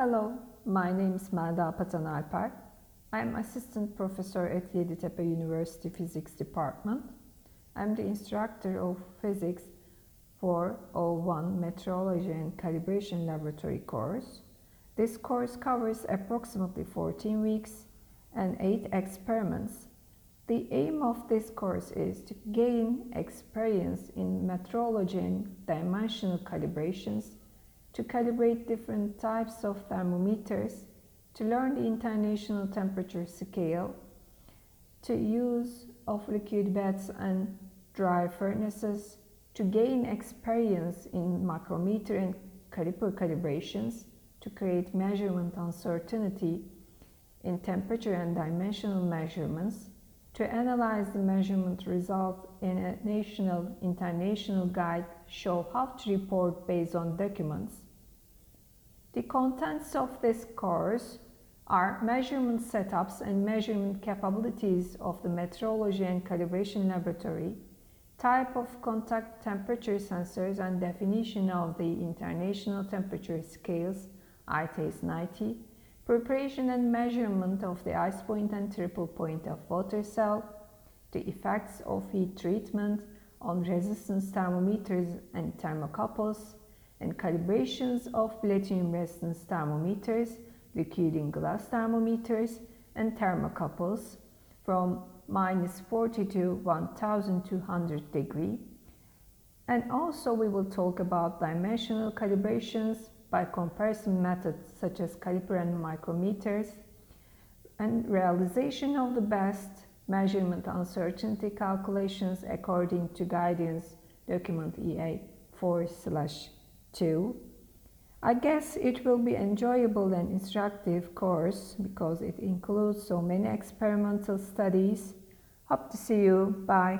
Hello, my name is Melda Patan Alper. I am assistant professor at Yeditepe University Physics Department. I'm the instructor of physics for O1 Metrology and Calibration Laboratory course. This course covers approximately 14 weeks and 8 experiments. The aim of this course is to gain experience in metrology and dimensional calibrations to calibrate different types of thermometers, to learn the international temperature scale, to use of liquid beds and dry furnaces, to gain experience in micrometer and caliper calibrations, to create measurement uncertainty in temperature and dimensional measurements, to analyze the measurement result in a national international guide show how to report based on documents. The contents of this course are measurement setups and measurement capabilities of the metrology and calibration laboratory, type of contact temperature sensors and definition of the international temperature scales ITS 90, preparation and measurement of the ice point and triple point of water cell, the effects of heat treatment on resistance thermometers and thermocouples, and calibrations of platinum resistance thermometers, liquid in glass thermometers, and thermocouples from minus 40 to 1200 degree. And also we will talk about dimensional calibrations by comparison methods such as caliper and micrometers, and realization of the best measurement uncertainty calculations according to guidance document EA 4 slash 2. I guess it will be enjoyable and instructive course because it includes so many experimental studies. Hope to see you. Bye.